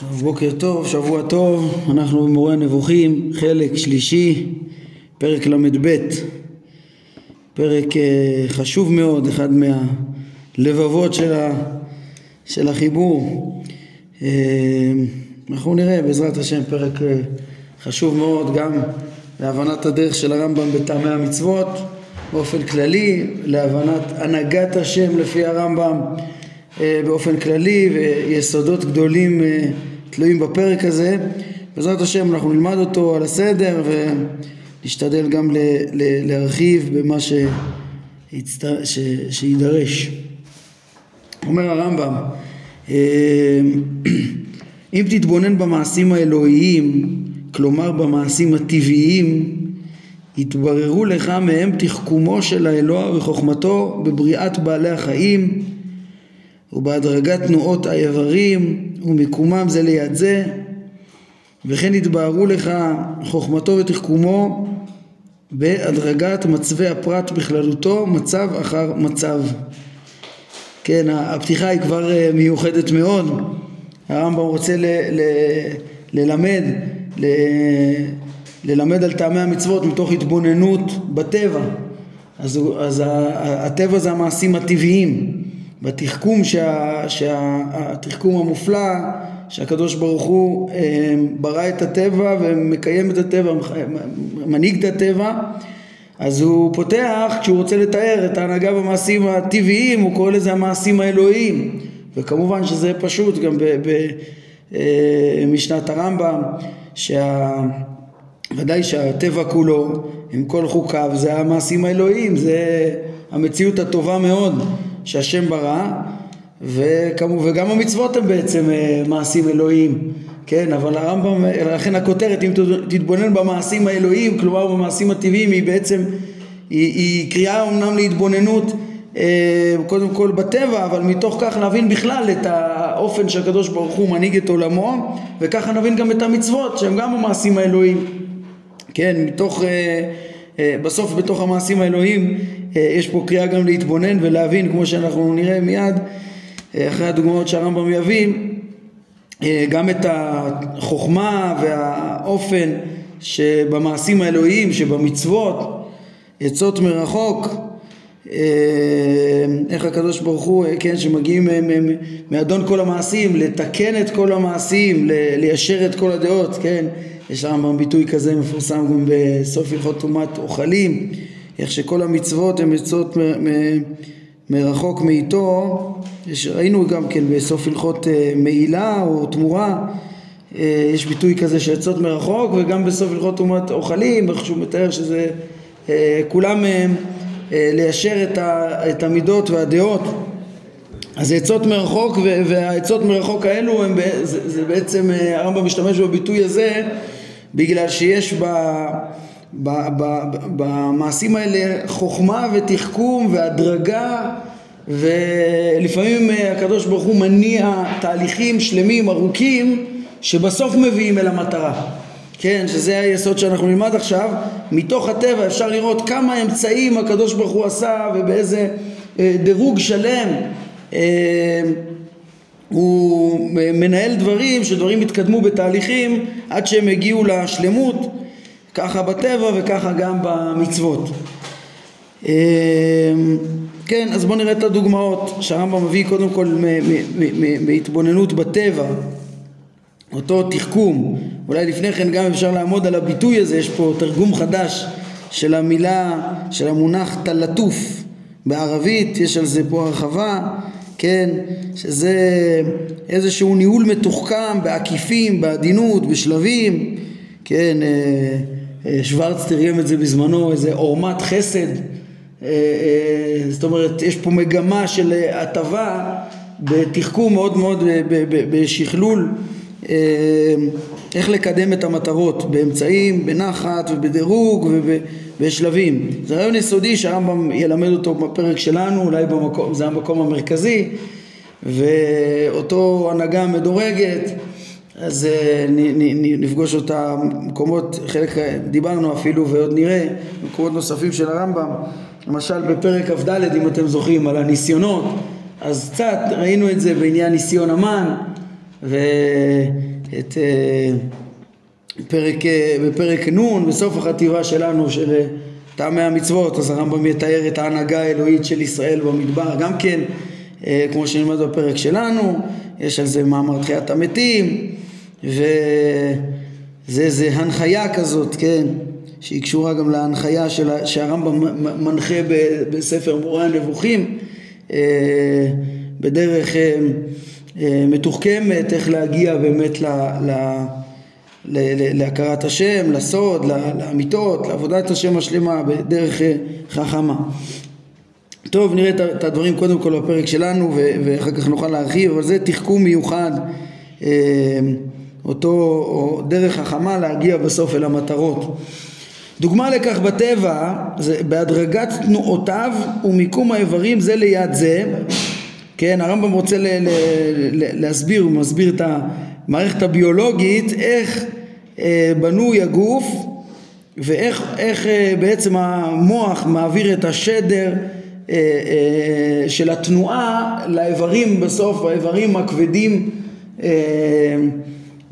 טוב, בוקר טוב, שבוע טוב, אנחנו במורה הנבוכים, חלק שלישי, פרק ל"ב, פרק אה, חשוב מאוד, אחד מהלבבות של, ה, של החיבור. אה, אנחנו נראה בעזרת השם פרק אה, חשוב מאוד גם להבנת הדרך של הרמב"ם בטעמי המצוות באופן כללי, להבנת הנהגת השם לפי הרמב"ם באופן כללי ויסודות גדולים תלויים בפרק הזה. בעזרת השם אנחנו נלמד אותו על הסדר ונשתדל גם ל, ל, להרחיב במה שהצט... ש... שידרש. אומר הרמב"ם, אה, אם תתבונן במעשים האלוהיים, כלומר במעשים הטבעיים, יתבררו לך מהם תחכומו של האלוה וחוכמתו בבריאת בעלי החיים ובהדרגת תנועות האיברים ומיקומם זה ליד זה וכן יתבהרו לך חוכמתו ותחכומו בהדרגת מצבי הפרט בכללותו מצב אחר מצב. כן הפתיחה היא כבר אה, מיוחדת מאוד. הרמב"ם רוצה ל, ל, ללמד ל, ללמד על טעמי המצוות מתוך התבוננות בטבע. אז, אז הטבע זה המעשים הטבעיים בתחכום, שה, שהתחכום המופלא שהקדוש ברוך הוא אה, ברא את הטבע ומקיים את הטבע, מנהיג את הטבע אז הוא פותח, כשהוא רוצה לתאר את ההנהגה במעשים הטבעיים, הוא קורא לזה המעשים האלוהיים. וכמובן שזה פשוט גם במשנת אה, הרמב"ם שה... ודאי שהטבע כולו עם כל חוקיו זה המעשים האלוהיים, זה המציאות הטובה מאוד שהשם ברא וכמו, וגם המצוות הן בעצם אה, מעשים אלוהיים כן? אבל הרמב"ם לכן הכותרת אם תתבונן במעשים האלוהיים כלומר במעשים הטבעיים היא בעצם היא, היא קריאה אמנם להתבוננות אה, קודם כל בטבע אבל מתוך כך נבין בכלל את האופן שהקדוש ברוך הוא מנהיג את עולמו וככה נבין גם את המצוות שהם גם המעשים האלוהיים כן? מתוך אה, בסוף בתוך המעשים האלוהים אה, יש פה קריאה גם להתבונן ולהבין כמו שאנחנו נראה מיד אה, אחרי הדוגמאות שהרמב"ם יביא גם את החוכמה והאופן שבמעשים האלוהיים שבמצוות עצות מרחוק איך הקדוש ברוך הוא, כן, שמגיעים מאדון כל המעשים, לתקן את כל המעשים, ליישר את כל הדעות, כן, יש רמב"ם ביטוי כזה מפורסם גם בסוף הלכות טומאת אוכלים, איך שכל המצוות הן מצוות מרחוק מאיתו, ראינו גם כן בסוף הלכות אה, מעילה או תמורה, אה, יש ביטוי כזה שעצות מרחוק וגם בסוף הלכות טומאת אוכלים, איך שהוא מתאר שזה אה, כולם ליישר את המידות והדעות. אז עצות מרחוק והעצות מרחוק האלו הם, זה, זה בעצם הרמב"ם משתמש בביטוי הזה בגלל שיש ב, ב, ב, במעשים האלה חוכמה ותחכום והדרגה ולפעמים הקדוש ברוך הוא מניע תהליכים שלמים ארוכים שבסוף מביאים אל המטרה. כן, שזה היסוד שאנחנו נלמד עכשיו. מתוך הטבע אפשר לראות כמה אמצעים הקדוש ברוך הוא עשה ובאיזה אה, דירוג שלם. אה, הוא מנהל דברים, שדברים יתקדמו בתהליכים עד שהם הגיעו לשלמות, ככה בטבע וככה גם במצוות. אמ, כן, אז בואו נראה את הדוגמאות שהרמב"ם מביא קודם כל מהתבוננות בטבע, אותו תחכום, אולי לפני כן גם אפשר לעמוד על הביטוי הזה, יש פה תרגום חדש של המילה, של המונח תלטוף בערבית, יש על זה פה הרחבה כן, שזה איזשהו ניהול מתוחכם בעקיפים, בעדינות, בשלבים, כן, אה, אה, שוורץ תרגם את זה בזמנו, איזה עורמת חסד, אה, זאת אומרת, יש פה מגמה של הטבה בתחכום מאוד מאוד, בשכלול, איך לקדם את המטרות, באמצעים, בנחת ובדירוג וב... בשלבים. זה רעיון יסודי שהרמב"ם ילמד אותו בפרק שלנו, אולי במקום, זה המקום המרכזי, ואותו הנהגה מדורגת, אז אה, נפגוש אותה במקומות, חלק דיברנו אפילו ועוד נראה, מקומות נוספים של הרמב"ם, למשל בפרק כ"ד אם אתם זוכרים על הניסיונות, אז קצת ראינו את זה בעניין ניסיון המן ואת אה, פרק, אה, בפרק נ' בסוף החטיבה שלנו של טעמי המצוות אז הרמב"ם יתאר את ההנהגה האלוהית של ישראל במדבר. גם כן כמו שנלמד בפרק שלנו יש על זה מאמר תחיית המתים וזה זה הנחיה כזאת כן שהיא קשורה גם להנחיה של, שהרמב"ם מנחה בספר מורה הנבוכים אה, בדרך אה, אה, מתוחכמת איך להגיע באמת ל, ל, להכרת השם, לסוד, לאמיתות, לעבודת השם השלמה בדרך חכמה. טוב, נראה את הדברים קודם כל בפרק שלנו ואחר כך נוכל להרחיב, אבל זה תחכום מיוחד, אותו דרך חכמה להגיע בסוף אל המטרות. דוגמה לכך בטבע זה בהדרגת תנועותיו ומיקום האיברים זה ליד זה כן הרמב"ם רוצה ל- ל- ל- להסביר הוא מסביר את המערכת הביולוגית איך אה, בנוי הגוף ואיך איך, אה, בעצם המוח מעביר את השדר אה, אה, של התנועה לאיברים בסוף האיברים הכבדים אה,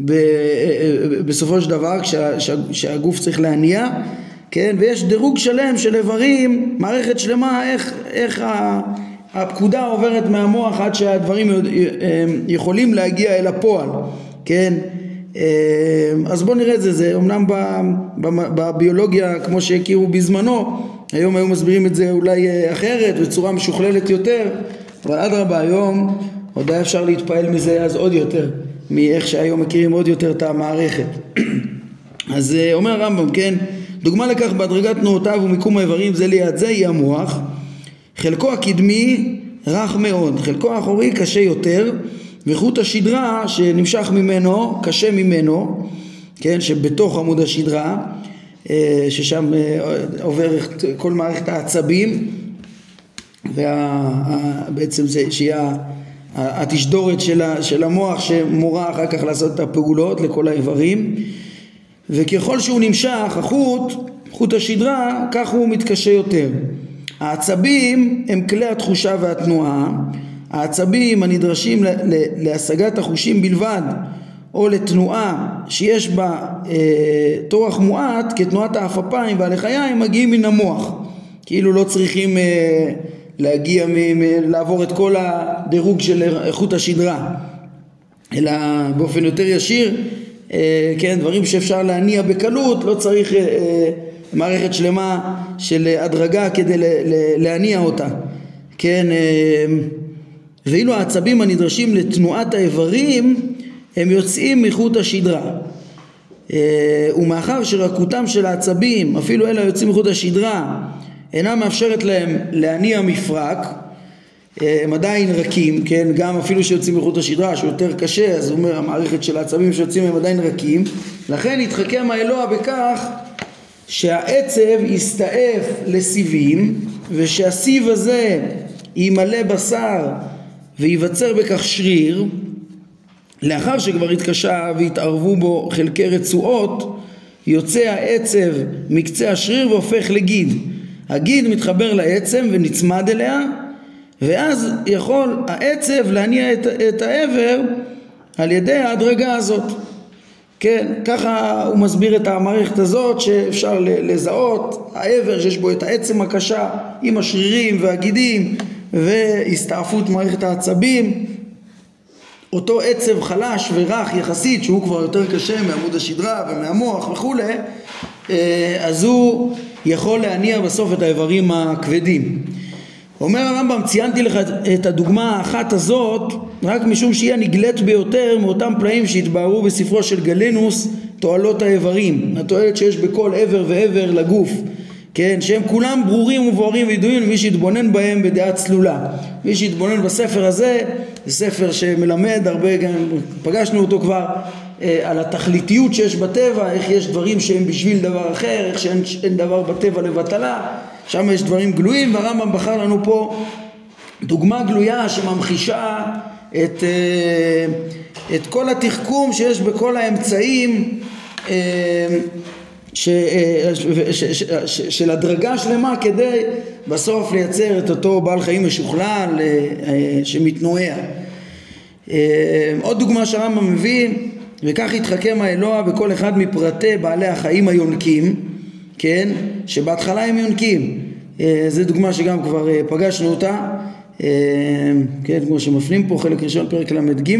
ב, אה, אה, בסופו של דבר כשה, שהגוף צריך להניע כן? ויש דירוג שלם של איברים, מערכת שלמה, איך, איך הפקודה עוברת מהמוח עד שהדברים יכולים להגיע אל הפועל, כן? אז בואו נראה את זה, זה אמנם בביולוגיה כמו שהכירו בזמנו, היום היו מסבירים את זה אולי אחרת, בצורה משוכללת יותר, אבל אדרבה היום עוד היה אפשר להתפעל מזה אז עוד יותר, מאיך שהיום מכירים עוד יותר את המערכת. אז אומר הרמב"ם, כן? דוגמה לכך בהדרגת תנועותיו ומיקום האיברים זה ליד זה היא המוח חלקו הקדמי רך מאוד, חלקו האחורי קשה יותר וחוט השדרה שנמשך ממנו, קשה ממנו, כן, שבתוך עמוד השדרה אה, ששם אה, עובר כל מערכת העצבים ובעצם זה שהיא התשדורת של המוח שמורה אחר כך לעשות את הפעולות לכל האיברים וככל שהוא נמשך, החוט, חוט השדרה, כך הוא מתקשה יותר. העצבים הם כלי התחושה והתנועה, העצבים הנדרשים להשגת החושים בלבד או לתנועה שיש בה אה, טורח מועט כתנועת העפפיים והלחיים מגיעים מן המוח. כאילו לא צריכים אה, להגיע, מ, מ, לעבור את כל הדירוג של חוט השדרה. אלא באופן יותר ישיר אה, כן, דברים שאפשר להניע בקלות, לא צריך אה, אה, מערכת שלמה של הדרגה כדי להניע אותה, כן, ואילו העצבים הנדרשים לתנועת האיברים הם יוצאים מחוט השדרה. ומאחר שרקותם של העצבים אפילו אלה היוצאים מחוט השדרה אינה מאפשרת להם להניע מפרק הם עדיין רכים, כן, גם אפילו שיוצאים מחוט השדרה שהוא יותר קשה, אז הוא אומר המערכת של העצבים שיוצאים הם עדיין רכים, לכן יתחכם האלוה בכך שהעצב יסתעף לסיבים ושהסיב הזה ימלא בשר וייווצר בכך שריר לאחר שכבר התקשה והתערבו בו חלקי רצועות יוצא העצב מקצה השריר והופך לגיד הגיד מתחבר לעצם ונצמד אליה ואז יכול העצב להניע את, את העבר על ידי ההדרגה הזאת. כן, ככה הוא מסביר את המערכת הזאת שאפשר לזהות העבר שיש בו את העצם הקשה עם השרירים והגידים והסתעפות מערכת העצבים. אותו עצב חלש ורך יחסית שהוא כבר יותר קשה מעמוד השדרה ומהמוח וכולי אה, אז הוא יכול להניע בסוף את האיברים הכבדים. אומר הרמב"ם ציינתי לך את הדוגמה האחת הזאת רק משום שהיא הנגלית ביותר מאותם פלאים שהתבהרו בספרו של גלנוס תועלות האיברים התועלת שיש בכל עבר ועבר לגוף. כן שהם כולם ברורים ובוערים וידועים למי שיתבונן בהם בדעה צלולה. מי שיתבונן בספר הזה זה ספר שמלמד הרבה גם פגשנו אותו כבר אה, על התכליתיות שיש בטבע איך יש דברים שהם בשביל דבר אחר איך שאין דבר בטבע לבטלה. שם יש דברים גלויים והרמב"ם בחר לנו פה דוגמה גלויה שממחישה את, אה, את כל התחכום שיש בכל האמצעים אה, ש, אה, ש, ש, ש, של הדרגה שלמה כדי בסוף לייצר את אותו בעל חיים משוכלל שמתנועע. עוד דוגמה שהרמב"ם מביא, וכך יתחכם האלוה בכל אחד מפרטי בעלי החיים היונקים, כן, שבהתחלה הם יונקים. זו דוגמה שגם כבר פגשנו אותה, כן, כמו שמפנים פה, חלק ראשון פרק ל"ג,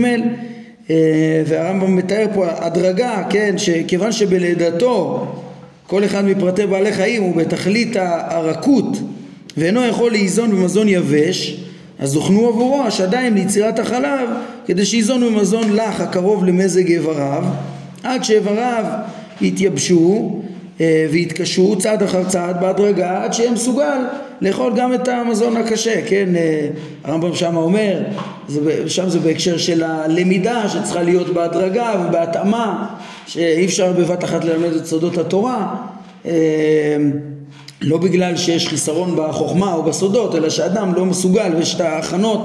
והרמב"ם מתאר פה הדרגה, כן, שכיוון שבלידתו כל אחד מפרטי בעלי חיים הוא בתכלית הרכות ואינו יכול לאיזון במזון יבש אז הוכנו עבורו השדיים ליצירת החלב כדי שאיזון במזון לח הקרוב למזג איבריו עד שאיבריו יתייבשו אה, ויתקשו צעד אחר צעד בהדרגה עד שיהיה מסוגל לאכול גם את המזון הקשה, כן? אה, הרמב"ם שם אומר, שם זה בהקשר של הלמידה שצריכה להיות בהדרגה ובהתאמה, שאי אפשר בבת אחת ללמד את סודות התורה, אה, לא בגלל שיש חיסרון בחוכמה או בסודות, אלא שאדם לא מסוגל ויש את ההכנות,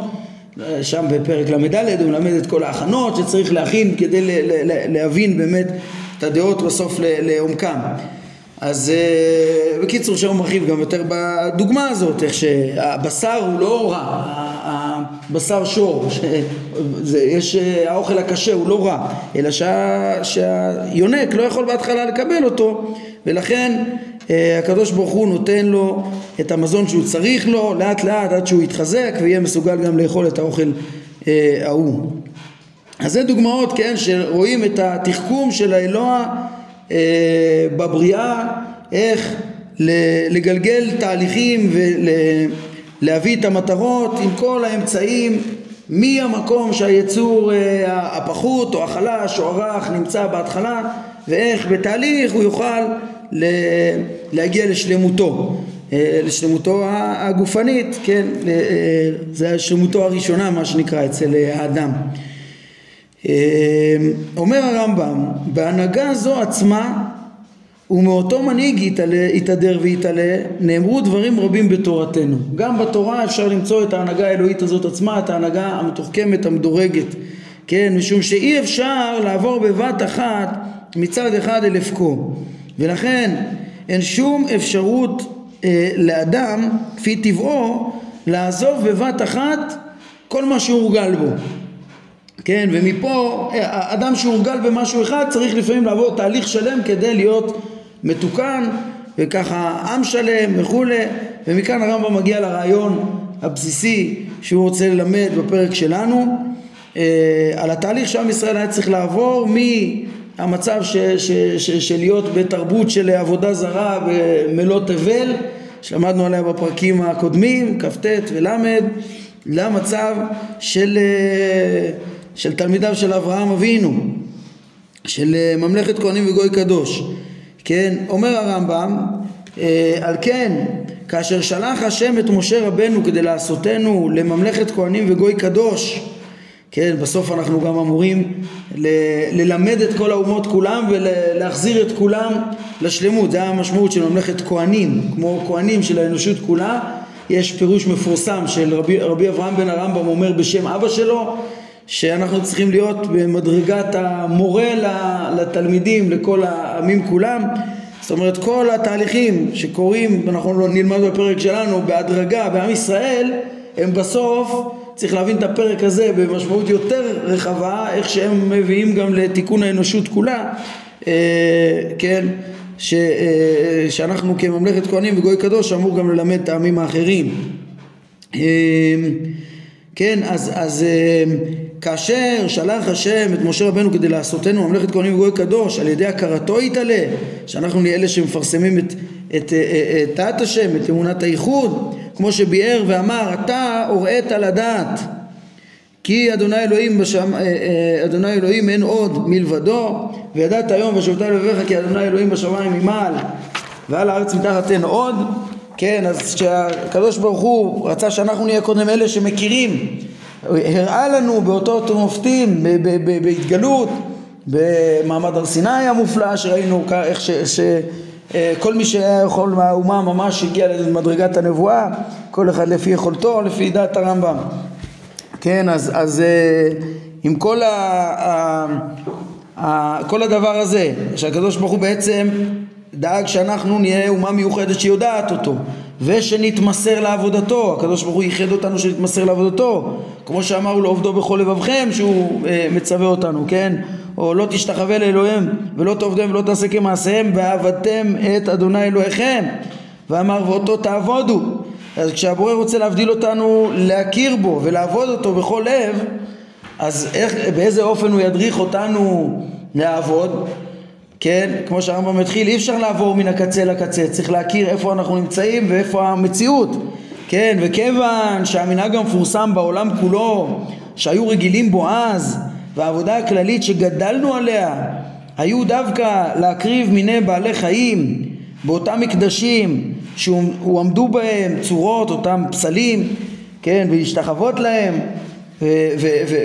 שם בפרק ל"ד הוא מלמד את כל ההכנות שצריך להכין כדי להבין באמת את הדעות בסוף לעומקם. אז uh, בקיצור שם הוא מרחיב גם יותר בדוגמה הזאת, איך שהבשר הוא לא רע, הבשר שור, זה, יש, אה, האוכל הקשה הוא לא רע, אלא שה, שהיונק לא יכול בהתחלה לקבל אותו, ולכן uh, הקדוש ברוך הוא נותן לו את המזון שהוא צריך לו, לאט לאט עד שהוא יתחזק ויהיה מסוגל גם לאכול את האוכל ההוא. אז זה דוגמאות, כן, שרואים את התחכום של האלוה אה, בבריאה איך לגלגל תהליכים ולהביא את המטרות עם כל האמצעים מהמקום שהיצור אה, הפחות או החלש או הרך נמצא בהתחלה ואיך בתהליך הוא יוכל להגיע לשלמותו. אה, לשלמותו הגופנית, כן, זה שלמותו הראשונה מה שנקרא אצל האדם אומר הרמב"ם, בהנהגה זו עצמה ומאותו מנהיג יתהדר ויתעלה נאמרו דברים רבים בתורתנו. גם בתורה אפשר למצוא את ההנהגה האלוהית הזאת עצמה, את ההנהגה המתוחכמת, המדורגת. כן, משום שאי אפשר לעבור בבת אחת מצד אחד אל אפקו. ולכן אין שום אפשרות אה, לאדם, כפי טבעו, לעזוב בבת אחת כל מה שהורגל בו. כן, ומפה אדם שהורגל במשהו אחד צריך לפעמים לעבור תהליך שלם כדי להיות מתוקן וככה עם שלם וכולי ומכאן הרמב"ם מגיע לרעיון הבסיסי שהוא רוצה ללמד בפרק שלנו אה, על התהליך שעם ישראל היה צריך לעבור מהמצב ש, ש, ש, של להיות בתרבות של עבודה זרה במלוא תבל שלמדנו עליה בפרקים הקודמים כ"ט ול' למצב של אה, של תלמידיו של אברהם אבינו, של אה, ממלכת כהנים וגוי קדוש. כן, אומר הרמב"ם, אה, על כן, כאשר שלח השם את משה רבנו כדי לעשותנו לממלכת כהנים וגוי קדוש, כן, בסוף אנחנו גם אמורים ל- ללמד את כל האומות כולם ולהחזיר את כולם לשלמות, זה המשמעות של ממלכת כהנים, כמו כהנים של האנושות כולה, יש פירוש מפורסם של רבי, רבי אברהם בן הרמב"ם אומר בשם אבא שלו שאנחנו צריכים להיות במדרגת המורה לתלמידים, לכל העמים כולם. זאת אומרת כל התהליכים שקורים, אנחנו נלמד בפרק שלנו, בהדרגה בעם ישראל, הם בסוף, צריך להבין את הפרק הזה במשמעות יותר רחבה, איך שהם מביאים גם לתיקון האנושות כולה, אה, כן, ש, אה, שאנחנו כממלכת כהנים וגוי קדוש אמור גם ללמד את העמים האחרים. אה, כן, אז, אז אה, כאשר שלח השם את משה רבנו כדי לעשותנו ממלכת כהנים וגוי קדוש על ידי הכרתו יתעלה שאנחנו נהיה אלה שמפרסמים את, את, את, את השם, את אמונת הייחוד כמו שביאר ואמר אתה הוראת לדעת כי אדוני אלוהים בשם, אה, אה, אדוני אלוהים אין עוד מלבדו וידעת היום ושבתה לבביך כי אדוני אלוהים בשמיים ממעל ועל הארץ מתחת אין עוד. כן אז כשהקדוש ברוך הוא רצה שאנחנו נהיה קודם אלה שמכירים הראה לנו באותות ומופתים בהתגלות במעמד הר סיני המופלא שראינו איך ש... ש כל מי שהיה יכול מהאומה ממש הגיע למדרגת הנבואה כל אחד לפי יכולתו לפי דעת הרמב"ם. כן אז, אז עם כל, ה, ה, ה, כל הדבר הזה שהקדוש ברוך הוא בעצם דאג שאנחנו נהיה אומה מיוחדת שיודעת אותו ושנתמסר לעבודתו, הקדוש ברוך הוא ייחד אותנו שנתמסר לעבודתו, כמו שאמרנו לעובדו בכל לבבכם שהוא אה, מצווה אותנו, כן? או לא תשתחווה לאלוהים ולא תעובדם ולא תעשה כמעשיהם ועבדתם את אדוני אלוהיכם. ואמר ואותו תעבודו. אז כשהבורא רוצה להבדיל אותנו להכיר בו ולעבוד אותו בכל לב אז איך, באיזה אופן הוא ידריך אותנו לעבוד כן, כמו שהרמב"ם התחיל, אי אפשר לעבור מן הקצה לקצה, צריך להכיר איפה אנחנו נמצאים ואיפה המציאות, כן, וכיוון שהמנהג המפורסם בעולם כולו, שהיו רגילים בו אז, והעבודה הכללית שגדלנו עליה, היו דווקא להקריב מיני בעלי חיים באותם מקדשים שהועמדו בהם צורות, אותם פסלים, כן, ולהשתחוות להם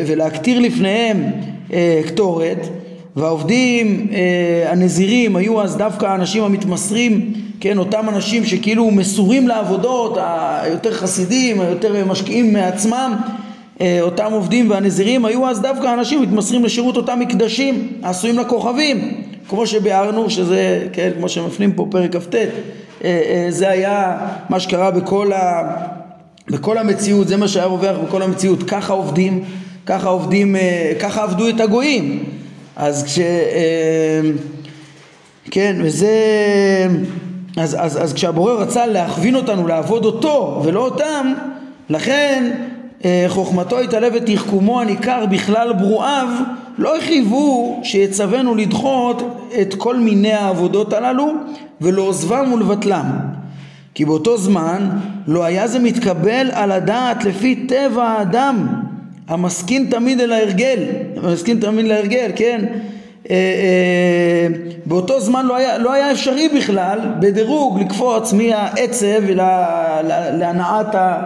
ולהקטיר לפניהם אה, קטורת, והעובדים אה, הנזירים היו אז דווקא האנשים המתמסרים, כן, אותם אנשים שכאילו מסורים לעבודות, היותר חסידים, היותר משקיעים מעצמם, אה, אותם עובדים והנזירים היו אז דווקא אנשים מתמסרים לשירות אותם מקדשים העשויים לכוכבים, כמו שביארנו, שזה, כן, כמו שמפנים פה פרק כ"ט, אה, אה, זה היה מה שקרה בכל, ה, בכל המציאות, זה מה שהיה רווח בכל המציאות, ככה עובדים, ככה עובדים, אה, ככה עבדו את הגויים אז כש... אה, כן, וזה... אז, אז, אז כשהבורא רצה להכווין אותנו לעבוד אותו ולא אותם, לכן אה, חוכמתו התעלה ותחכומו הניכר בכלל ברואיו לא חייבו שיצווינו לדחות את כל מיני העבודות הללו ולעוזבם ולבטלם. כי באותו זמן לא היה זה מתקבל על הדעת לפי טבע האדם המסכין תמיד אל ההרגל, המסכין תמיד להרגל, כן? אה, אה, באותו זמן לא היה, לא היה אפשרי בכלל בדירוג לקפוץ מהעצב להנעת ה...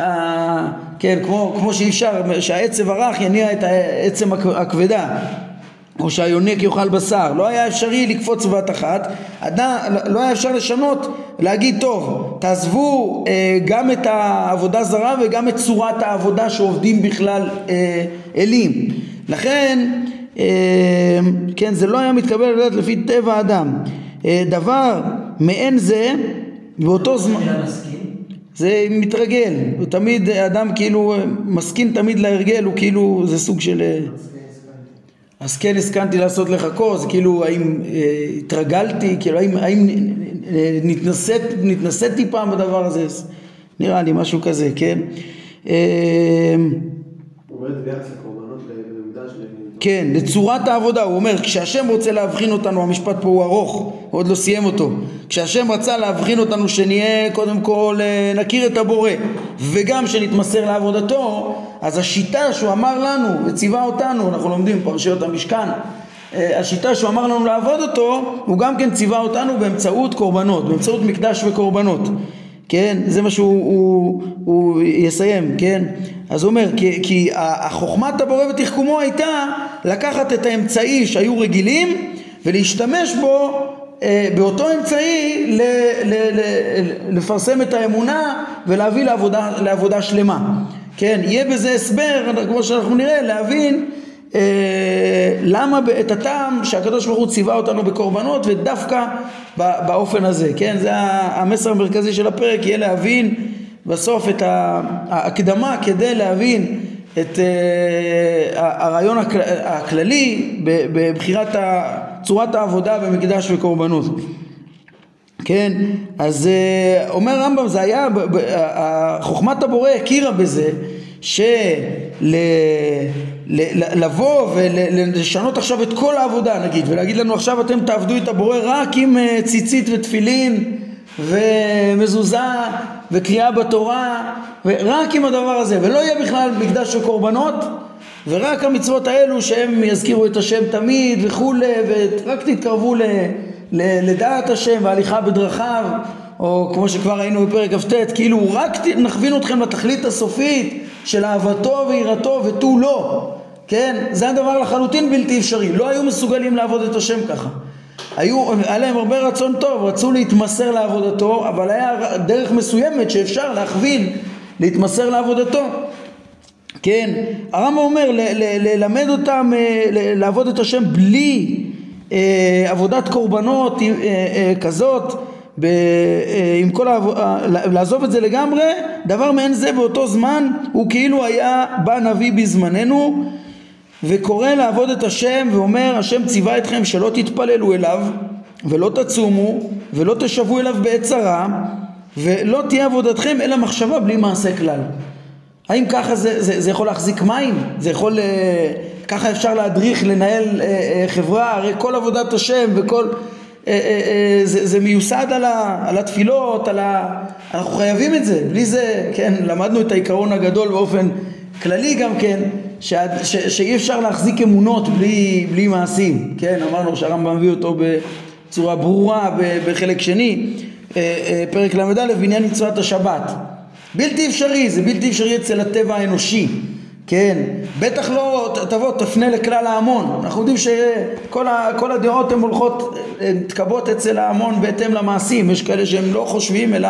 ה כן, כמו, כמו שאי אפשר, שהעצב הרך יניע את העצם הכבדה או שהיונק יאכל בשר, לא היה אפשרי לקפוץ בבת אחת, לא היה אפשר לשנות, להגיד טוב, תעזבו אה, גם את העבודה זרה וגם את צורת העבודה שעובדים בכלל אה, אלים. לכן, אה, כן, זה לא היה מתקבל לדעת לפי טבע האדם. אה, דבר מעין זה, באותו זמן... זה מתרגל, הוא תמיד, אדם כאילו מסכין תמיד להרגל, הוא כאילו, זה סוג של... אז כן הסכמתי לעשות לך כוס, כאילו האם אה, התרגלתי, כאילו האם, האם אה, נתנסית, נתנסיתי פעם בדבר הזה, נראה לי משהו כזה, כן? אה, כן, לצורת העבודה, הוא אומר, כשהשם רוצה להבחין אותנו, המשפט פה הוא ארוך, הוא עוד לא סיים אותו, כשהשם רצה להבחין אותנו שנהיה, קודם כל אה, נכיר את הבורא, וגם שנתמסר לעבודתו, אז השיטה שהוא אמר לנו וציווה אותנו, אנחנו לומדים פרשיות המשכן, אה, השיטה שהוא אמר לנו לעבוד אותו, הוא גם כן ציווה אותנו באמצעות קורבנות, באמצעות מקדש וקורבנות. כן? זה מה שהוא הוא, הוא יסיים, כן? אז הוא אומר, כי, כי החוכמת הבורא ותחכומו הייתה לקחת את האמצעי שהיו רגילים ולהשתמש בו אה, באותו אמצעי ל, ל, ל, לפרסם את האמונה ולהביא לעבודה, לעבודה שלמה. כן, יהיה בזה הסבר, כמו שאנחנו נראה, להבין למה את הטעם שהקדוש ברוך הוא ציווה אותנו בקורבנות ודווקא באופן הזה, כן? זה המסר המרכזי של הפרק, יהיה להבין בסוף את ההקדמה כדי להבין את אה, הרעיון הכללי בבחירת צורת העבודה במקדש וקורבנות. כן, אז אה, אומר רמב"ם זה היה, חוכמת הבורא הכירה בזה של... לבוא ולשנות עכשיו את כל העבודה נגיד ולהגיד לנו עכשיו אתם תעבדו את הבורא רק עם אה, ציצית ותפילין ומזוזה וקריאה בתורה ורק עם הדבר הזה. ולא יהיה בכלל מקדש של קורבנות ורק המצוות האלו שהם יזכירו את השם תמיד וכולי ורק תתקרבו ל, ל, לדעת השם והליכה בדרכיו או כמו שכבר ראינו בפרק כ"ט כאילו רק נכווין אתכם לתכלית הסופית של אהבתו ויראתו ותו לא כן? זה הדבר לחלוטין בלתי אפשרי לא היו מסוגלים לעבוד את השם ככה היו, היה להם הרבה רצון טוב, רצו להתמסר לעבודתו, אבל היה דרך מסוימת שאפשר להכווין, להתמסר לעבודתו. כן, הרמב"ם אומר ללמד אותם אה, לעבוד את השם בלי אה, עבודת קורבנות אה, אה, כזאת ב, אה, עם כל העב... אה, לעזוב את זה לגמרי, דבר מעין זה באותו זמן הוא כאילו היה בא נביא בזמננו וקורא לעבוד את השם ואומר השם ציווה אתכם שלא תתפללו אליו ולא תצומו ולא תשבו אליו בעת צרה ולא תהיה עבודתכם אלא מחשבה בלי מעשה כלל. האם ככה זה, זה, זה יכול להחזיק מים? זה יכול, אה, ככה אפשר להדריך, לנהל חברה? הרי כל עבודת השם וכל... אה, אה, אה, זה, זה מיוסד על, ה, על התפילות, על ה, אנחנו חייבים את זה, בלי זה, כן, למדנו את העיקרון הגדול באופן כללי גם כן, ש, ש, שאי אפשר להחזיק אמונות בלי, בלי מעשים, כן, אמרנו שהרמב"ם מביא אותו בצורה ברורה בחלק שני, פרק ל"א בעניין מצוות השבת, בלתי אפשרי, זה בלתי אפשרי אצל הטבע האנושי כן, בטח לא תבוא תפנה לכלל ההמון, אנחנו יודעים שכל הדעות הן הולכות, מתקבעות אצל ההמון בהתאם למעשים, יש כאלה שהם לא חושבים אלא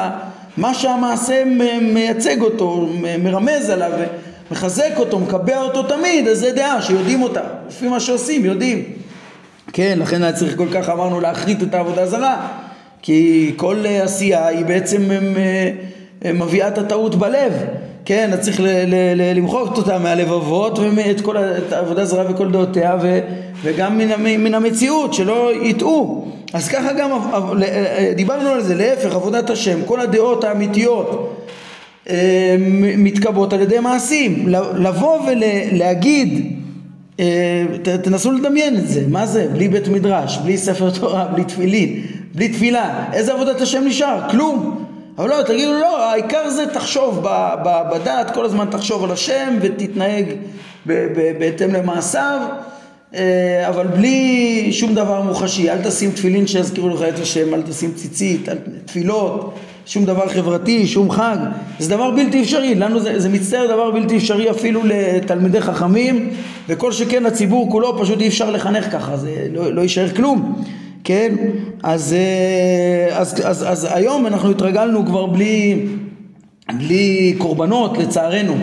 מה שהמעשה מייצג אותו, מרמז עליו, מחזק אותו, מקבע אותו תמיד, אז זה דעה שיודעים אותה, לפי מה שעושים יודעים, כן, לכן היה צריך כל כך אמרנו להכרית את העבודה הזרה, כי כל עשייה היא בעצם מביאה את הטעות בלב כן, אז צריך למחוק אותה מהלבבות ואת כל העבודה זרה וכל דעותיה ו, וגם מן, מן המציאות, שלא יטעו. אז ככה גם דיברנו על זה, להפך, עבודת השם, כל הדעות האמיתיות אה, מתקבעות על ידי מעשים. לבוא ולהגיד, אה, תנסו לדמיין את זה, מה זה? בלי בית מדרש, בלי ספר תורה, בלי תפילין, בלי תפילה, איזה עבודת השם נשאר? כלום. אבל לא, תגידו לא, העיקר זה תחשוב בדעת, כל הזמן תחשוב על השם ותתנהג בהתאם למעשיו, אה, אבל בלי שום דבר מוחשי, אל תשים תפילין שיזכירו לך את השם, אל תשים ציצית, אל, תפילות, שום דבר חברתי, שום חג, זה דבר בלתי אפשרי, לנו זה, זה מצטער דבר בלתי אפשרי אפילו לתלמידי חכמים, וכל שכן הציבור כולו פשוט אי אפשר לחנך ככה, זה לא, לא יישאר כלום. כן? אז, אה, אז, אז, אז היום אנחנו התרגלנו כבר בלי, בלי קורבנות לצערנו,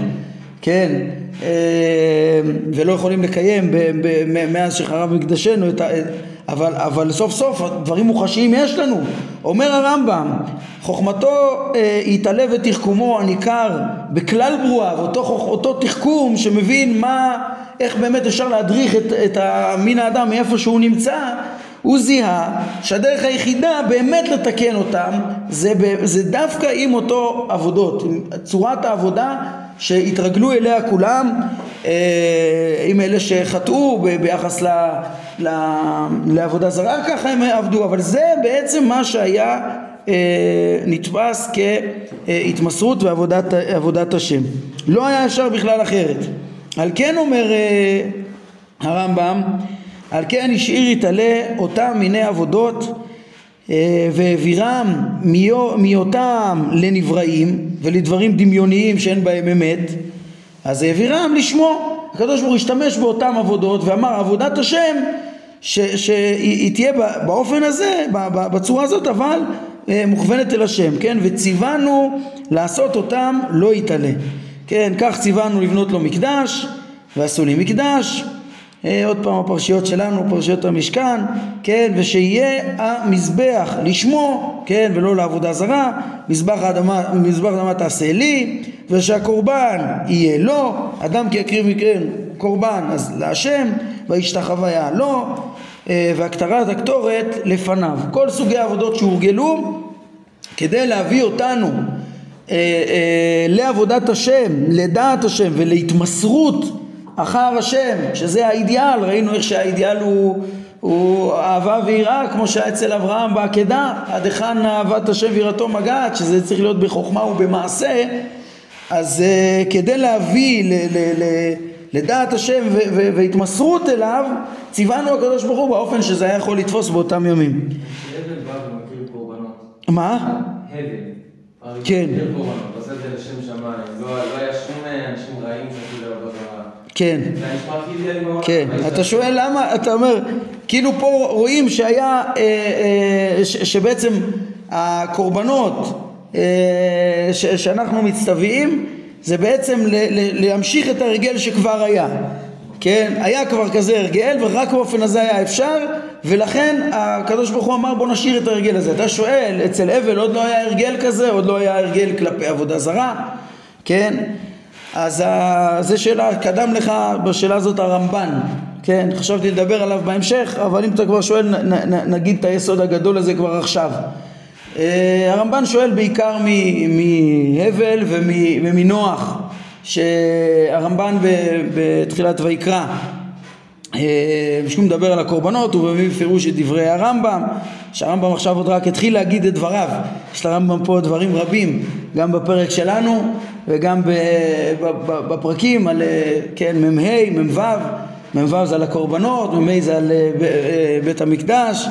כן? אה, ולא יכולים לקיים מאז שחרב מקדשנו, אבל, אבל סוף סוף דברים מוחשיים יש לנו. אומר הרמב"ם, חוכמתו אה, יתעלה ותחכומו הניכר בכלל ברואיו, אותו, אותו תחכום שמבין מה, איך באמת אפשר להדריך את, את מין האדם מאיפה שהוא נמצא הוא זיהה שהדרך היחידה באמת לתקן אותם זה, זה דווקא עם אותו עבודות, עם צורת העבודה שהתרגלו אליה כולם, אה, עם אלה שחטאו ביחס ל, ל, לעבודה זרה, ככה הם עבדו, אבל זה בעצם מה שהיה אה, נתפס כהתמסרות ועבודת השם. לא היה אפשר בכלל אחרת. על כן אומר אה, הרמב"ם על כן השאיר יתעלה אותם מיני עבודות אה, והעבירם מאותם לנבראים ולדברים דמיוניים שאין בהם אמת אז העבירם לשמו הקדוש ברוך הוא השתמש באותן עבודות ואמר עבודת השם שהיא תהיה באופן הזה, בצורה הזאת, אבל אה, מוכוונת אל השם, כן? וציוונו לעשות אותם לא יתעלה. כן, כך ציוונו לבנות לו מקדש, ועשו לי מקדש, עוד פעם הפרשיות שלנו, פרשיות המשכן, כן, ושיהיה המזבח לשמו, כן, ולא לעבודה זרה, מזבח האדמה, מזבח האדמה תעשה לי, ושהקורבן יהיה לו, אדם כי יקריב מכן קורבן אז להשם, וישתחוויה לו, אה, והקטרת הקטורת לפניו. כל סוגי העבודות שהורגלו כדי להביא אותנו אה, אה, לעבודת השם, לדעת השם ולהתמסרות אחר השם, שזה האידיאל, ראינו איך שהאידיאל הוא, הוא אהבה ויראה, כמו שהיה אצל אברהם בעקדה, עד היכן אהבת השם ויראתו מגעת, שזה צריך להיות בחוכמה ובמעשה, אז uh, כדי להביא ל, ל, ל, לדעת השם ו, ו, והתמסרות אליו, ציוונו הקדוש ברוך הוא באופן שזה היה יכול לתפוס באותם ימים. מה? הבל. כן. לא, לא היה שום אנשים רעים שעשו לעבוד כן, כן, אתה שואל למה, אתה אומר, כאילו פה רואים שהיה, אה, אה, שבעצם הקורבנות אה, שאנחנו מצטווים זה בעצם להמשיך את הרגל שכבר היה, כן, היה כבר כזה הרגל ורק באופן הזה היה אפשר ולכן הקדוש ברוך הוא אמר בוא נשאיר את ההרגל הזה. אתה שואל, אצל אבל עוד לא היה הרגל כזה, עוד לא היה הרגל כלפי עבודה זרה, כן? אז זו שאלה, קדם לך בשאלה הזאת הרמב"ן, כן? חשבתי לדבר עליו בהמשך, אבל אם אתה כבר שואל נ, נ, נגיד את היסוד הגדול הזה כבר עכשיו. אה, הרמב"ן שואל בעיקר מהבל ומנוח, שהרמב"ן בתחילת ויקרא אה, שהוא מדבר על הקורבנות הוא מביא בפירוש את דברי הרמב"ם שהרמב"ם עכשיו עוד רק התחיל להגיד את דבריו יש לרמב"ם פה דברים רבים גם בפרק שלנו וגם בפרקים על אה, כן מ"ה, מ"ו. מ"ו זה על הקורבנות, מ"ה זה על בית המקדש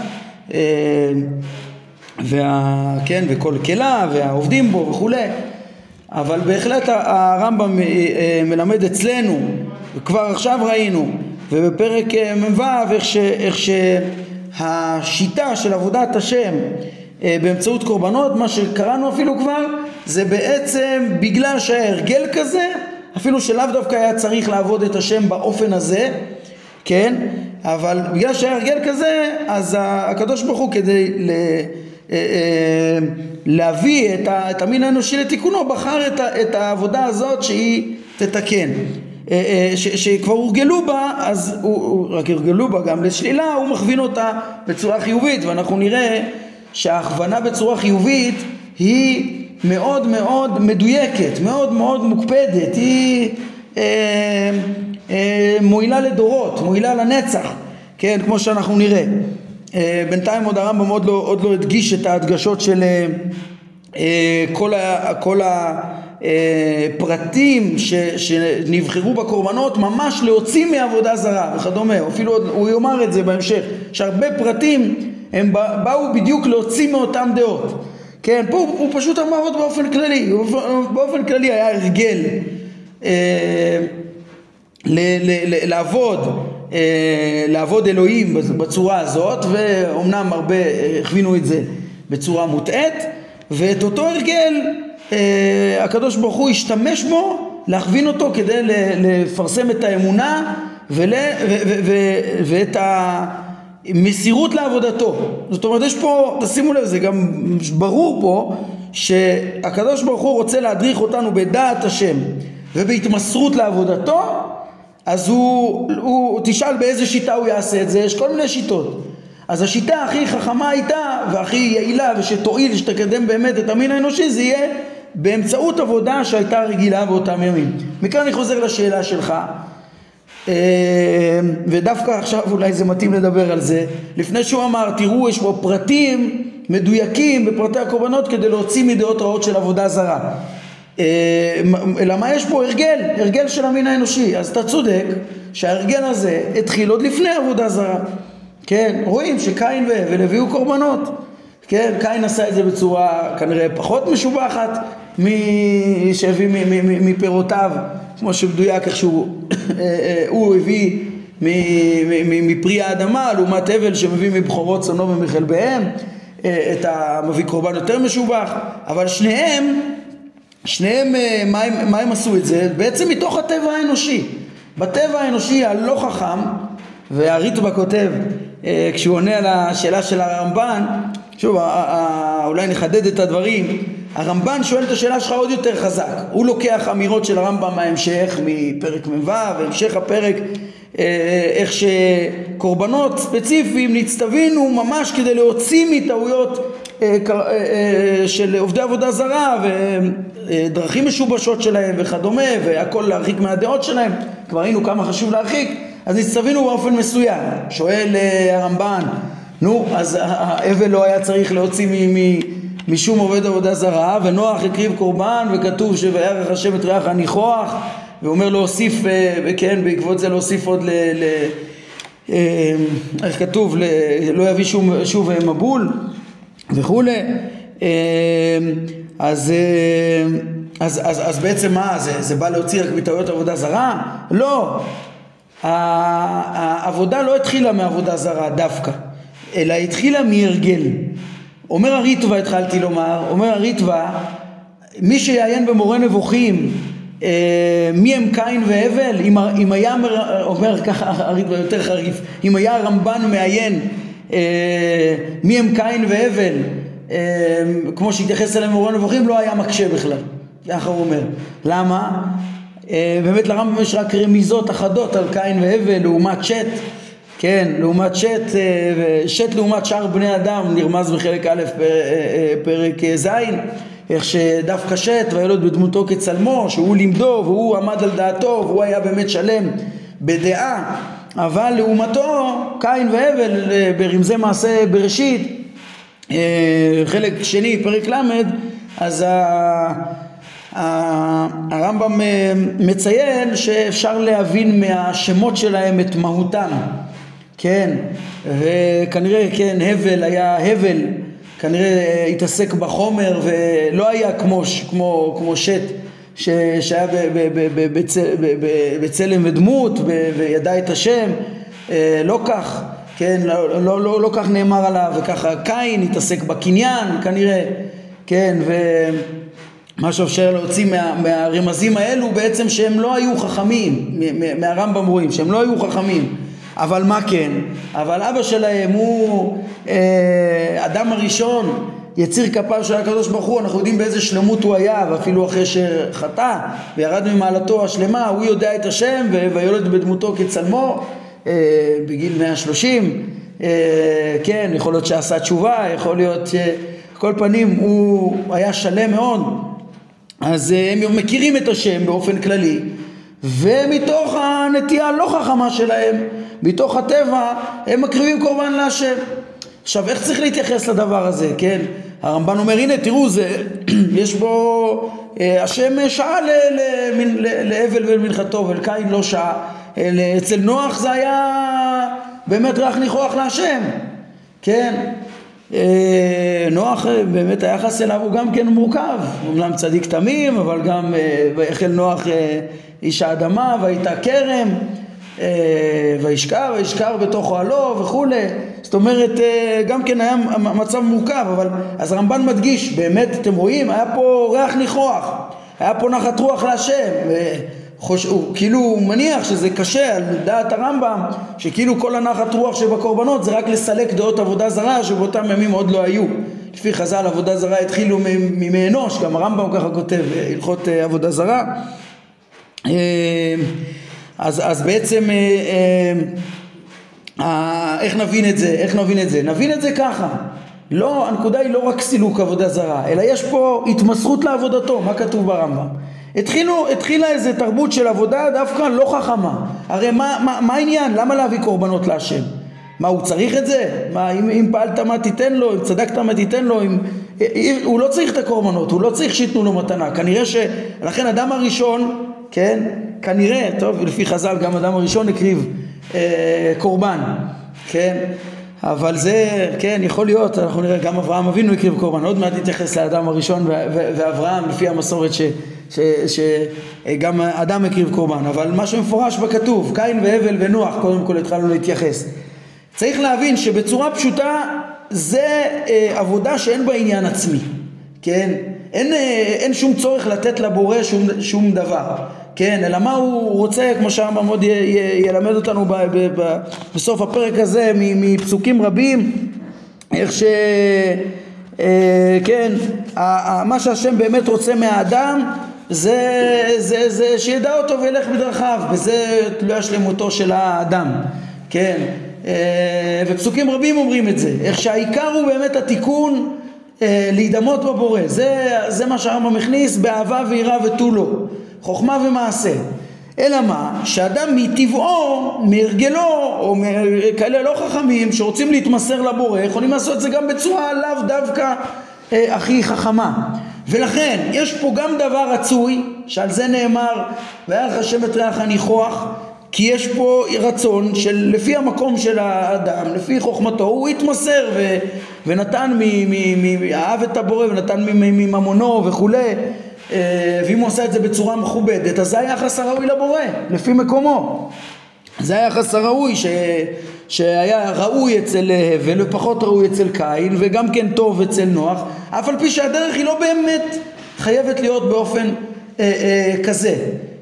וה, כן, וכל כלה והעובדים בו וכולי אבל בהחלט הרמב"ם אה, אה, מלמד אצלנו וכבר עכשיו ראינו ובפרק אה, מ"ו איך, איך שהשיטה של עבודת השם באמצעות קורבנות מה שקראנו אפילו כבר זה בעצם בגלל שהיה הרגל כזה אפילו שלאו דווקא היה צריך לעבוד את השם באופן הזה כן אבל בגלל שהיה הרגל כזה אז הקדוש ברוך הוא כדי ל... אה, אה, להביא את המין האנושי לתיקונו, בחר את העבודה הזאת שהיא תתקן. אה, שכבר הורגלו בה, אז הוא, רק הורגלו בה גם לשלילה, הוא מכווין אותה בצורה חיובית, ואנחנו נראה שההכוונה בצורה חיובית היא מאוד מאוד מדויקת, מאוד מאוד מוקפדת, היא אה, אה, מועילה לדורות, מועילה לנצח, כן, כמו שאנחנו נראה. אה, בינתיים עוד הרמב"ם עוד לא, עוד לא הדגיש את ההדגשות של אה, אה, כל, ה, כל הפרטים ש, שנבחרו בקורבנות ממש להוציא מעבודה זרה וכדומה, אפילו עוד, הוא יאמר את זה בהמשך, שהרבה פרטים הם באו בדיוק להוציא מאותם דעות. כן, פה הוא, פשוט אמר עוד באופן כללי, באופן כללי היה הרגל אה, לעבוד אה, לעבוד אלוהים בצורה הזאת ואומנם הרבה הכווינו את זה בצורה מוטעית ואת אותו הרגל אה, הקדוש ברוך הוא השתמש בו להכווין אותו כדי לפרסם את האמונה ול, ו, ו, ו, ואת המסירות לעבודתו זאת אומרת יש פה תשימו לב זה גם ברור פה שהקדוש ברוך הוא רוצה להדריך אותנו בדעת השם ובהתמסרות לעבודתו אז הוא, הוא, תשאל באיזה שיטה הוא יעשה את זה, יש כל מיני שיטות. אז השיטה הכי חכמה הייתה והכי יעילה ושתועיל, שתקדם באמת את המין האנושי, זה יהיה באמצעות עבודה שהייתה רגילה באותם ימים. מכאן אני חוזר לשאלה שלך, ודווקא עכשיו אולי זה מתאים לדבר על זה. לפני שהוא אמר, תראו, יש פה פרטים מדויקים בפרטי הקורבנות כדי להוציא מדעות רעות של עבודה זרה. אלא מה יש פה? הרגל, הרגל של המין האנושי. אז אתה צודק שההרגל הזה התחיל עוד לפני עבודה זרה. כן, רואים שקין והבל הביאו קורבנות. כן, קין עשה את זה בצורה כנראה פחות משובחת שהביא מפירותיו, כמו שמדויק איך שהוא אה, אה, הביא מפרי האדמה לעומת הבל שמביא מבכורות צונו ומחלביהם את המביא קורבן יותר משובח, אבל שניהם שניהם, אה, מה הם, מה הם עשו את זה? בעצם מתוך הטבע האנושי. בטבע האנושי הלא חכם, והריטב"א כותב, אה, כשהוא עונה על השאלה של הרמב"ן, שוב, אולי נחדד את הדברים, הרמב"ן שואל את השאלה שלך עוד יותר חזק. הוא לוקח אמירות של הרמב"ם מההמשך, מפרק מ"ו, והמשך הפרק, אה, איך שקורבנות ספציפיים נצטווינו ממש כדי להוציא מטעויות של עובדי עבודה זרה דרכים משובשות שלהם וכדומה והכל להרחיק מהדעות שלהם כבר ראינו כמה חשוב להרחיק אז נצטווינו באופן מסוים שואל אה, הרמב"ן נו אז האבל לא היה צריך להוציא משום עובד עבודה זרה ונוח הקריב קורבן וכתוב שוירך השם את ריח הניחוח ואומר להוסיף אה, כן בעקבות זה להוסיף עוד ל... ל אה, איך כתוב לא יביא שום, שוב מבול וכולי אז, אה, אז, אז, אז בעצם מה, זה, זה בא להוציא רק מטעויות עבודה זרה? לא. העבודה לא התחילה מעבודה זרה דווקא, אלא התחילה מהרגל. אומר הריטווה, התחלתי לומר, אומר הריטווה, מי שיעיין במורה נבוכים אה, מי הם קין והבל? אם, אם היה, אומר ככה יותר חריף, אם היה הרמב"ן מעיין אה, מי הם קין והבל, אה, כמו שהתייחס אליהם מורה נבוכים, לא היה מקשה בכלל, ככה הוא אומר. למה? באמת לרמב"ם יש רק רמיזות אחדות על קין והבל לעומת שת, כן, לעומת שת, שת לעומת שאר בני אדם נרמז בחלק א' פרק ז' איך שדווקא שת וילוד בדמותו כצלמו שהוא לימדו והוא עמד על דעתו והוא היה באמת שלם בדעה אבל לעומתו קין והבל אה, ברמזי מעשה בראשית אה, חלק שני פרק ל' אז הרמב"ם אה, מציין שאפשר להבין מהשמות שלהם את מהותם כן וכנראה כן הבל היה הבל כנראה התעסק בחומר ולא היה כמו, כמו, כמו שט ש, שהיה בצלם ודמות וידע את השם, אה, לא כך, כן, לא, לא, לא, לא כך נאמר עליו, וככה קין התעסק בקניין כנראה, כן, ומה שאפשר להוציא מה, מהרמזים האלו בעצם שהם לא היו חכמים, מהרמב"ם רואים שהם לא היו חכמים אבל מה כן? אבל אבא שלהם הוא אה, אדם הראשון, יציר כפיו של הקדוש ברוך הוא, אנחנו יודעים באיזה שלמות הוא היה, ואפילו אחרי שחטא וירד ממעלתו השלמה, הוא יודע את השם ויולד בדמותו כצלמו אה, בגיל 130, אה, כן, יכול להיות שעשה תשובה, יכול להיות כל פנים הוא היה שלם מאוד, אז אה, הם מכירים את השם באופן כללי ומתוך הנטייה הלא חכמה שלהם, מתוך הטבע, הם מקריבים קורבן להשם. עכשיו, איך צריך להתייחס לדבר הזה, כן? הרמב"ן אומר, הנה, תראו, זה, יש בו, אה, השם שעה להבל ולמנחתו, ולקין לא שעה. אצל נוח זה היה באמת ריח ניחוח להשם, כן? אה, נוח אה, באמת היחס אליו הוא גם כן מורכב, אומנם צדיק תמים אבל גם ויחל נוח איש האדמה והייתה כרם וישכר וישכר בתוך אוהלו וכולי. זאת אומרת גם כן היה מצב מורכב אבל אז הרמב"ן מדגיש באמת אתם רואים היה פה ריח ניחוח. היה פה נחת רוח להשם חוש... הוא כאילו מניח שזה קשה על דעת הרמב"ם שכאילו כל הנחת רוח שבקורבנות זה רק לסלק דעות עבודה זרה שבאותם ימים עוד לא היו לפי חז"ל עבודה זרה התחילו מימי אנוש גם הרמב"ם ככה כותב הלכות אה, עבודה זרה אה, אז, אז בעצם אה, איך נבין את זה? איך נבין את זה? נבין את זה ככה לא, הנקודה היא לא רק סילוק עבודה זרה אלא יש פה התמסרות לעבודתו מה כתוב ברמב"ם התחילו, התחילה איזה תרבות של עבודה דווקא לא חכמה. הרי מה, מה, מה העניין? למה להביא קורבנות להשם? מה, הוא צריך את זה? מה, אם, אם פעלת מה תיתן לו? אם צדקת מה תיתן לו? אם, הוא לא צריך את הקורבנות, הוא לא צריך שייתנו לו מתנה. כנראה ש... לכן אדם הראשון, כן? כנראה, טוב, לפי חז"ל גם אדם הראשון הקריב אה, קורבן, כן? אבל זה, כן, יכול להיות, אנחנו נראה, גם אברהם אבינו הקריב קורבן, עוד מעט נתייחס לאדם הראשון ואברהם לפי המסורת ש... שגם אדם הקריב קורבן, אבל מה שמפורש בכתוב, קין והבל ונוח, קודם כל התחלנו להתייחס. צריך להבין שבצורה פשוטה זה אה, עבודה שאין בה עניין עצמי, כן? אין, אה, אין שום צורך לתת לבורא שום, שום דבר, כן? אלא מה הוא רוצה, כמו שהרמב"ם עוד ילמד אותנו ב, ב, ב, בסוף הפרק הזה מפסוקים רבים, איך ש... אה, כן, מה שהשם באמת רוצה מהאדם זה, זה, זה שידע אותו וילך בדרכיו, וזה תלויה שלמותו של האדם, כן, אה, ופסוקים רבים אומרים את זה, איך שהעיקר הוא באמת התיקון אה, להידמות בבורא, זה, זה מה שהרמב"ם הכניס באהבה ויראה ותו לא, חוכמה ומעשה. אלא מה? שאדם מטבעו, מהרגלו, או כאלה לא חכמים שרוצים להתמסר לבורא, יכולים לעשות את זה גם בצורה לאו דווקא אה, הכי חכמה. ולכן יש פה גם דבר רצוי, שעל זה נאמר וירח השם את ריח הניחוח, כי יש פה רצון של לפי המקום של האדם, לפי חוכמתו, הוא התמסר ו, ונתן, מ, מ, מ, אהב את הבורא ונתן מממונו וכולי, אה, ואם הוא עשה את זה בצורה מכובדת, אז זה היחס הראוי לבורא, לפי מקומו. זה היחס הראוי ש... שהיה ראוי אצל הבל ופחות ראוי אצל קין וגם כן טוב אצל נוח אף על פי שהדרך היא לא באמת חייבת להיות באופן אה, אה, כזה,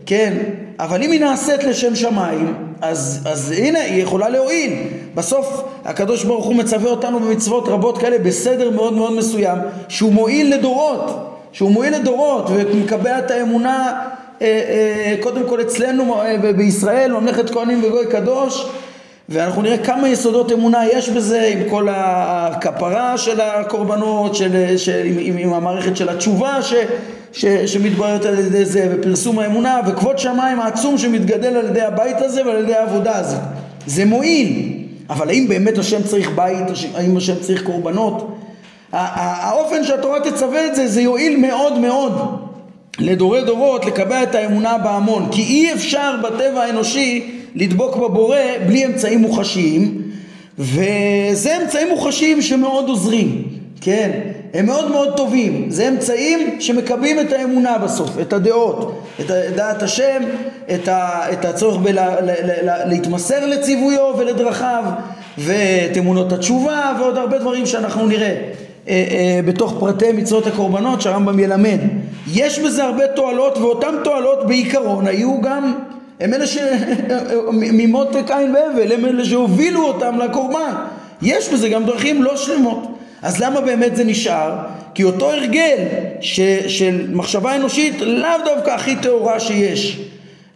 כן? אבל אם היא נעשית לשם שמיים, אז, אז הנה, היא יכולה להועיל. בסוף הקדוש ברוך הוא מצווה אותנו במצוות רבות כאלה בסדר מאוד מאוד מסוים, שהוא מועיל לדורות, שהוא מועיל לדורות ומקבע את האמונה אה, אה, קודם כל אצלנו אה, בישראל, ממלכת כהנים וגוי קדוש, ואנחנו נראה כמה יסודות אמונה יש בזה עם כל הכפרה של הקורבנות, של, של, עם, עם המערכת של התשובה ש, ש, שמתבררת על ידי זה, ופרסום האמונה, וכבוד שמיים העצום שמתגדל על ידי הבית הזה ועל ידי העבודה הזאת. זה מועיל, אבל האם באמת השם צריך בית, האם השם צריך קורבנות? האופן שהתורה תצווה את זה, זה יועיל מאוד מאוד לדורי דורות לקבע את האמונה בהמון, כי אי אפשר בטבע האנושי לדבוק בבורא בלי אמצעים מוחשיים, וזה אמצעים מוחשיים שמאוד עוזרים, כן? הם מאוד מאוד טובים, זה אמצעים שמקבעים את האמונה בסוף, את הדעות, את דעת השם, את, ה, את הצורך להתמסר לציוויו ולדרכיו, ואת אמונות התשובה ועוד הרבה דברים שאנחנו נראה. אה, אה, בתוך פרטי מצוות הקורבנות שהרמב"ם ילמד. יש בזה הרבה תועלות ואותן תועלות בעיקרון היו גם הם אלה שממות קין והבל הם אלה שהובילו אותם לקורבן. יש בזה גם דרכים לא שלמות. אז למה באמת זה נשאר? כי אותו הרגל ש, של מחשבה אנושית לאו דווקא הכי טהורה שיש.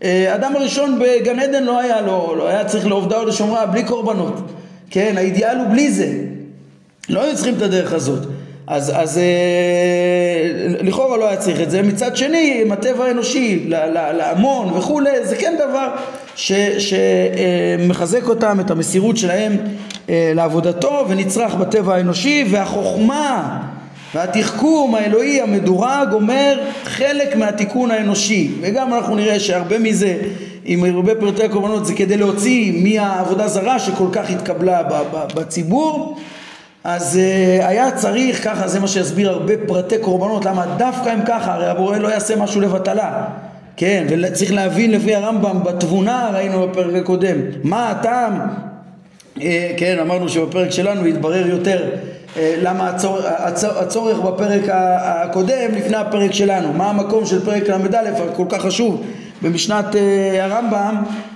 אה, אדם הראשון בגן עדן לא היה לו, לא היה צריך לעובדה או לשומרה בלי קורבנות. כן, האידיאל הוא בלי זה. לא היו צריכים את הדרך הזאת. אז, אז אה, לכאורה לא היה צריך את זה. מצד שני, עם הטבע האנושי, להמון וכולי, זה כן דבר שמחזק אה, אותם, את המסירות שלהם אה, לעבודתו, ונצרך בטבע האנושי, והחוכמה והתחכום האלוהי המדורג אומר חלק מהתיקון האנושי. וגם אנחנו נראה שהרבה מזה, עם הרבה פרטי הקורבנות, זה כדי להוציא מהעבודה זרה שכל כך התקבלה בציבור. אז uh, היה צריך ככה, זה מה שיסביר הרבה פרטי קורבנות, למה דווקא הם ככה, הרי הבורא לא יעשה משהו לבטלה, כן, וצריך להבין לפי הרמב"ם בתבונה, ראינו בפרק הקודם, מה הטעם, uh, כן, אמרנו שבפרק שלנו יתברר יותר uh, למה הצור, הצור, הצורך בפרק הקודם לפני הפרק שלנו, מה המקום של פרק ל"א הכל כך חשוב במשנת הרמב"ם אה, אה,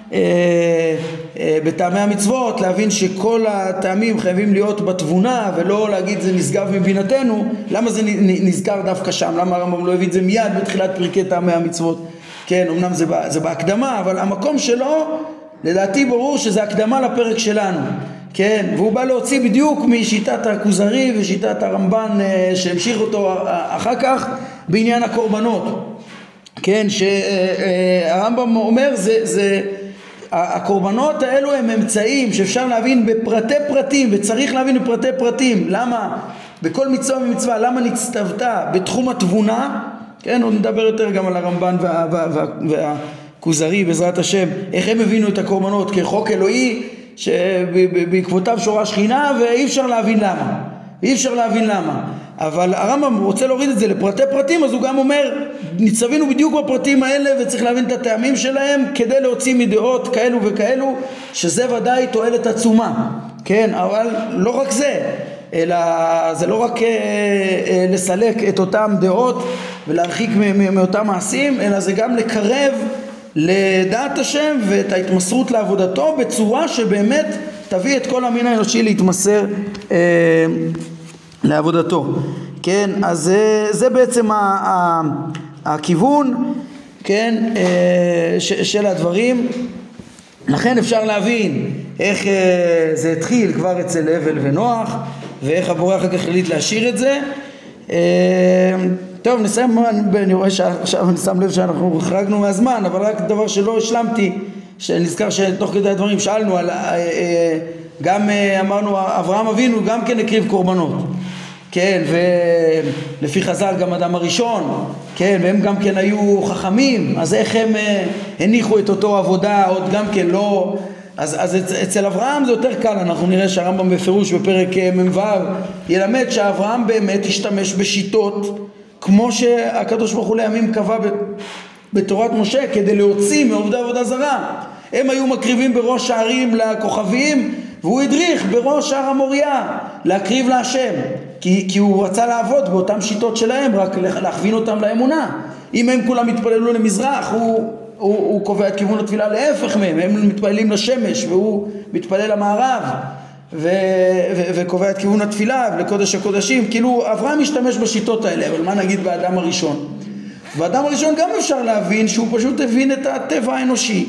בטעמי המצוות, להבין שכל הטעמים חייבים להיות בתבונה ולא להגיד זה נשגב מבינתנו, למה זה נזכר דווקא שם? למה הרמב"ם לא הביא את זה מיד בתחילת פרקי טעמי המצוות? כן, אמנם זה, זה בהקדמה, אבל המקום שלו, לדעתי ברור שזה הקדמה לפרק שלנו. כן, והוא בא להוציא בדיוק משיטת הכוזרי ושיטת הרמב"ן אה, שהמשיך אותו אחר כך בעניין הקורבנות. כן, שהרמב"ם אומר זה, זה הקורבנות האלו הם אמצעים שאפשר להבין בפרטי פרטים וצריך להבין בפרטי פרטים למה בכל מצווה ומצווה למה נצטוותה בתחום התבונה כן עוד נדבר יותר גם על הרמב"ן וה, וה, וה, והכוזרי בעזרת השם איך הם הבינו את הקורבנות כחוק אלוהי שבעקבותיו שורה שכינה ואי אפשר להבין למה אי אפשר להבין למה אבל הרמב"ם רוצה להוריד את זה לפרטי פרטים אז הוא גם אומר ניצבינו בדיוק בפרטים האלה וצריך להבין את הטעמים שלהם כדי להוציא מדעות כאלו וכאלו שזה ודאי תועלת עצומה. כן אבל לא רק זה אלא זה לא רק אה, אה, לסלק את אותם דעות ולהרחיק מאותם מעשים אלא זה גם לקרב לדעת השם ואת ההתמסרות לעבודתו בצורה שבאמת תביא את כל המין האנושי להתמסר אה, לעבודתו. כן, אז זה, זה בעצם ה, ה, הכיוון, כן, אה, ש, של הדברים. לכן אפשר להבין איך אה, זה התחיל כבר אצל הבל ונוח, ואיך הבורא אחר כך החליט להשאיר את זה. אה, טוב, נסיים, אני רואה שעכשיו אני שם לב שאנחנו החרגנו מהזמן, אבל רק דבר שלא השלמתי, שנזכר שתוך כדי הדברים שאלנו על, גם אמרנו, אברהם אבינו גם כן הקריב קורבנות. כן, ולפי חז"ל גם אדם הראשון, כן, והם גם כן היו חכמים, אז איך הם אה, הניחו את אותו עבודה עוד גם כן לא... אז, אז אצל אברהם זה יותר קל, אנחנו נראה שהרמב"ם בפירוש בפרק אה, מ"ו ילמד שאברהם באמת השתמש בשיטות כמו שהקדוש ברוך הוא לימים קבע בתורת משה כדי להוציא מעובדי עבודה זרה. הם היו מקריבים בראש הערים לכוכבים והוא הדריך בראש הר המוריה להקריב להשם כי, כי הוא רצה לעבוד באותן שיטות שלהם רק להכווין אותם לאמונה. אם הם כולם יתפללו למזרח, הוא, הוא, הוא קובע את כיוון התפילה להפך מהם, הם מתפללים לשמש והוא מתפלל למערב ו, ו, וקובע את כיוון התפילה לקודש הקודשים, כאילו אברהם משתמש בשיטות האלה, אבל מה נגיד באדם הראשון? באדם הראשון גם אפשר להבין שהוא פשוט הבין את הטבע האנושי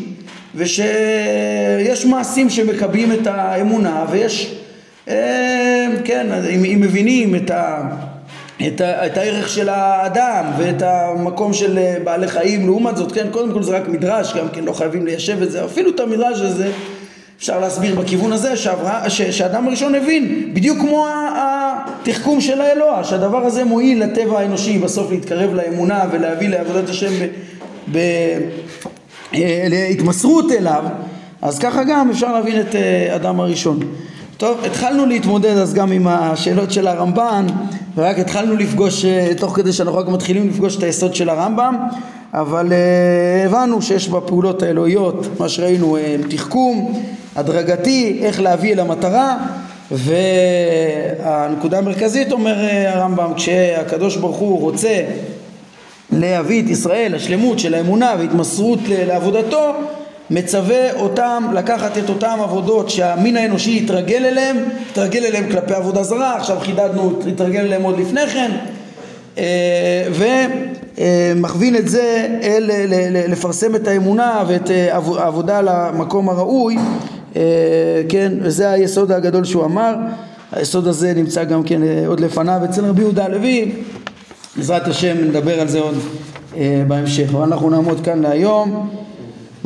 ושיש מעשים שמקבעים את האמונה ויש, כן, אם, מבינים את ה... את, ה, את הערך של האדם ואת המקום של בעלי חיים לעומת זאת, כן, קודם כל זה רק מדרש, גם כן לא חייבים ליישב את זה, אפילו את המדרש הזה אפשר להסביר בכיוון הזה שעברה, ש, שהאדם הראשון הבין, בדיוק כמו התחכום של האלוה, שהדבר הזה מועיל לטבע האנושי בסוף להתקרב לאמונה ולהביא לעבודת השם ב, ב, אה, להתמסרות אליו, אז ככה גם אפשר להבין את אה, אדם הראשון. טוב, התחלנו להתמודד אז גם עם השאלות של הרמב"ן ורק התחלנו לפגוש, אה, תוך כדי שאנחנו רק מתחילים לפגוש את היסוד של הרמב"ם אבל הבנו שיש בפעולות האלוהיות, מה שראינו, תחכום הדרגתי, איך להביא אל המטרה והנקודה המרכזית אומר הרמב"ם כשהקדוש ברוך הוא רוצה להביא את ישראל לשלמות של האמונה והתמסרות לעבודתו מצווה אותם לקחת את אותם עבודות שהמין האנושי יתרגל אליהם, יתרגל אליהם כלפי עבודה זרה, עכשיו חידדנו, יתרגל אליהם עוד לפני כן ומכווין את זה אל לפרסם את האמונה ואת העבודה למקום הראוי כן, וזה היסוד הגדול שהוא אמר, היסוד הזה נמצא גם כן עוד לפניו אצל רבי יהודה הלוי, בעזרת השם נדבר על זה עוד בהמשך, אבל אנחנו נעמוד כאן להיום,